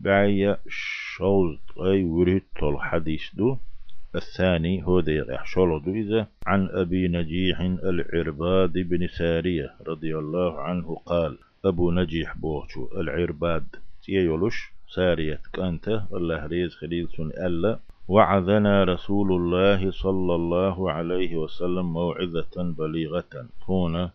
بعي شوز أي وريت طول حديث دو. الثاني هو دي شولو إذا. عن أبي نجيح العرباد بن سارية رضي الله عنه قال أبو نجيح بوشو العرباد. تيولوش سارية كانت. الله ريز خليل سن ألا. وعظنا رسول الله صلى الله عليه وسلم موعظة بليغة. هنا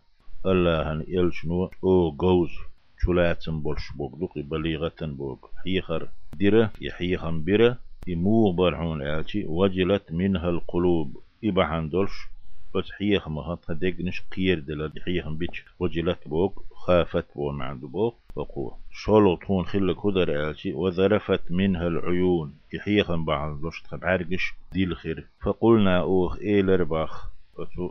الله يلشنو أو جوز شلاتن بولش بوغدوق بليغة بوغ حيخر ديرة يحيخن بيرة يمو برعون آلشي وجلت منها القلوب. إبعان دولش بس حيخ مهات دقنش قير دل حيخ بيتش وجلت بوك خافت بو معد بوك وقوة شولو طون خلك هدر آلشي وذرفت منها العيون يحيخ بعض دوش تبعرقش ديل خير فقلنا أوخ إيلر باخ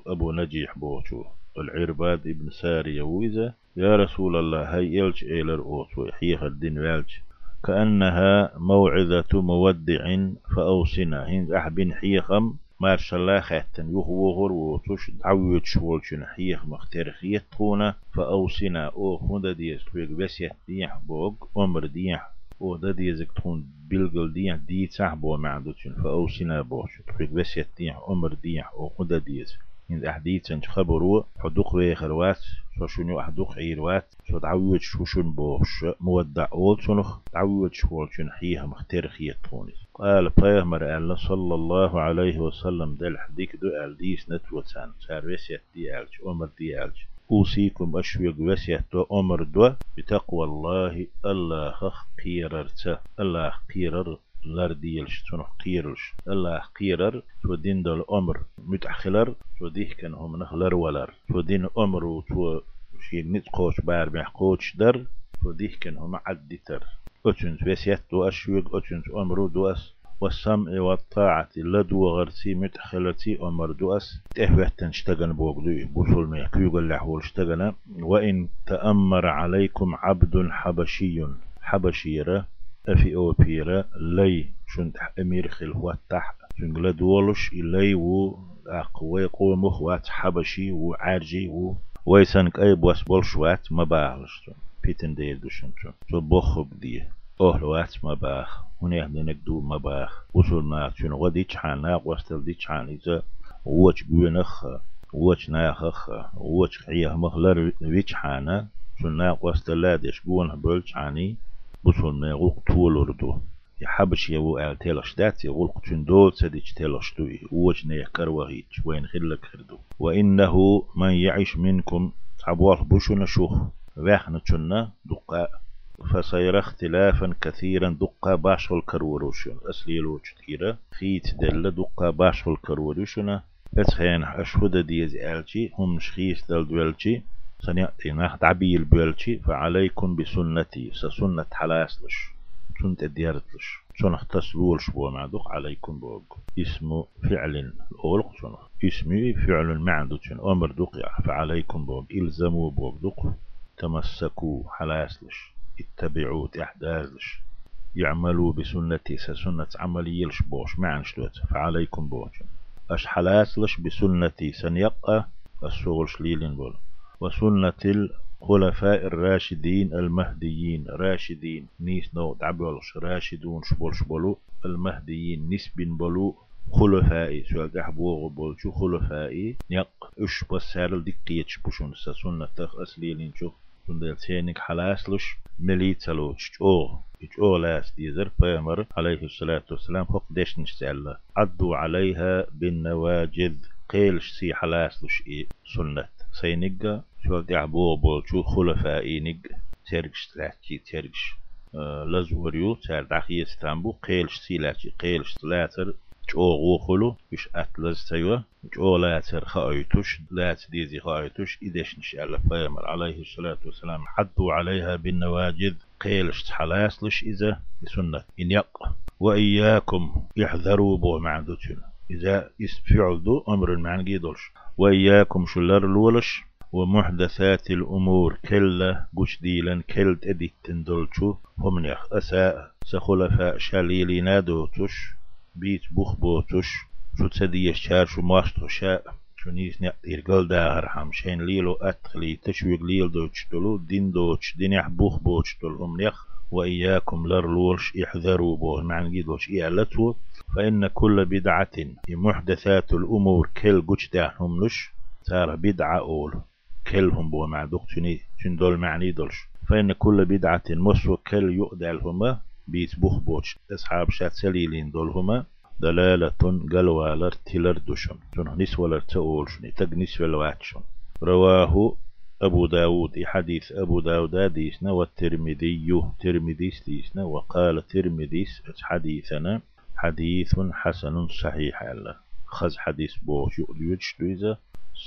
أبو نجيح بوشو العرباد ابن سارية ويزا يا رسول الله هاي إلش إيلر أوتو حيخ الدين والش. كأنها موعظة مودع فأوصنا. هند أحبين حيخم ما شاء الله خاتن. يخوغر وتوش دعوية شوالشن حيخ مختار خيطونا فأوصنا. أو خوندا ديس تويق بس يحديح بوغ أمر ديح. أو دا ديزك تكون بلغل ديح. دي تحبو معدوتشن. فأوصنا بوش. تويق بس يحديح أمر ديح. أو خوندا ديزك إن أحديث أنت خبروا حدوق ويخروات شو شنو أحدوق عيروات شو تعود شو شن بوش مودع أول شنخ تعود شو شن حيها مختار خيطوني قال بيغمر الله صلى الله عليه وسلم دل حديك دو ألديس نتوتان سار وسيت دي ألج أمر دي ألج. أوصيكم أشويق وسيت دو أمر دو بتقوى الله الله خخ قيررت الله قيرر لر ديلش تون قيرلش الله قيرر تو دين دل أمر متأخلر تو ديه كان هم نخلر ولر تو دين أمر تو شيء نت قوش بار بح قوش در تو ديه كان هم عدتر أتنت وسيت دو أشويق أتنت أمر دوس والسمع والطاعة لدو غرسي متخلتي أمر دوس تهوه تنشتغن بوغدو بوصول يقول الله اشتغن وإن تأمر عليكم عبد حبشي حبشيرة أفي أو بيرا لي شنت أمير خل هو تح شنقلا دولش إلي و أقوي قوي مخوات حبشي وعارجي و ويسانك أي بوس بولشوات ما باغلش بيتن ديل دوشن شو بوخب دي أهلوات ما باغ هنا يهدنك دو ما باغ وصول ناق شنو غديش حانا وستل ديش حان إذا ووش بيونخ ووش ناخخ ووش خيه مخلر ويش حانا شنو ناق وستل لادش بون بولش حاني بوسون ما غوق تولوردو يحبش يو آل تيلش دات يغلق تندول سديش تيلش دوي. ووش نيكر وغيج وين خلك خردو. وإنه من يعيش منكم تعبوال بوشنا شوخ. وإحنا تشنا دقاء فسيرى اختلافا كثيرا دقا باش الكروروشن أسلي لوش كيرا. خيت دل دقا باش الكروروشن اتخين أشهد ديز آلتي هم شخيس دل دولتي سنيأتي ناخد عبي البيلتي فعليكم بسنتي. سسنة حلاسلش سنة ديارتلش شنخ تسلولش بو معدوق عليكم بوغ. اسم فعل الأولق. شنخ اسمي فعل معدوق شن أمر دقيا فعليكم بوغ. إلزموا بوغ دق تمسكوا حلاسلش اتبعوا تحدازلش يعملوا بسنتي. سسنة عمليلش بوش. معنش دوت. فعليكم بوش أش حلاسلش بسنتي. سنيقى السوغلش ليلين بول. وسنة الخلفاء الراشدين المهديين. راشدين نيس نو تعبولش راشدون شبول شبولو. المهديين نسبين بولو خلفائي. سؤال دحبوغ بولشو خلفائي؟ نيق. إش بسارل دقيتش بوشون سنة تخ أسليلين شو سندل سينك حلاسلش مليتسلوش أو أو لاس ديزر بيمر عليه الصلاة والسلام حق ديش نشتعلا عدوا عليها بالنواجذ. قيلش سي حلاسلش إيه سنة سينيجا شو دعبو بول شو خلفائي نيج ترجش تلاتي ترجش آه لزوريو تار داخي استنبو قيلش سيلاتي قيلش تلاتر جو غوخلو يش أتلز تيوا جو لاتر خايتوش لات ديزي خايتوش إدش نشأل فيمر. عليه الصلاة والسلام حدوا عليها بالنواجذ قيلش تحلاسلش إذا بسنة. إن يق وإياكم يحذروا بو معدوتنا إذا اسفعل دو أمر المعنى جيدولش وإياكم شلر لولش ومحدثات الأمور كلا قش ديلا كل تديت تندلشو هم يخ أساء سخلفاء شاليلنا دوتش بيت بوخ بوتش شو تسدي الشار شو ماشتو شاء شو نيس نقدر قل داهر حمشين ليلو أتخلي تشويق ليل دوتش دلو دين دوتش دين بوخ بوتش دل هم يخ وإياكم لرلوش احذروا به. معنى جيدوش إعلتو فإن كل بدعة محدثات الأمور كل قجتاهم لش تار بدعة أول كلهم بو مع دقتني تندول معني دولش فإن كل بدعة مسو كل يؤدلهما بيت بوخ أصحاب شات سليلين دولهما دلالة قلوالر تلر دوشن شن نسولر تقول شن تق نسول واتشن رواه أبو داود حديث أبو داود ديسنا والترمذي ترمذيس ديسنا وقال ترمذيس حديثنا حديث حسن صحيح الله خز حديث بوش يؤليوش دويزا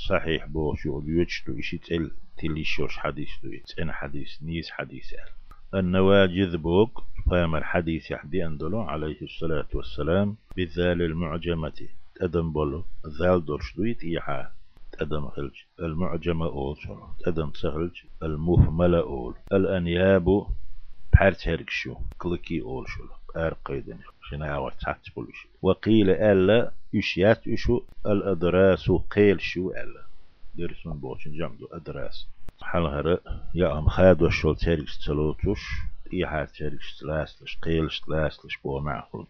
صحيح بوش يؤليوش دو إشي تل تليشوش حديث دويز أنا حديث نيز حديث النواجذ بوك قام الحديث يحدي أندلو عليه الصلاة والسلام بالذال المعجمة. تأدم بولو ذال درش دويت إيحا تأدم خلج المعجمة أول شو تأدم سهلج المهملة أول الأنياب بحرت هرقشو كلكي أول شو أر قيدن شنا تحت بولش وقيل ألا يشيات يشو الأدراس قيل شو ألا؟ درسون بوشن جمدو أدراس. حلهر يا أم خاد وشول تاريخ تلوتوش إيحات تاريخ تلاسلش قيلش تلاسلش بو معخلج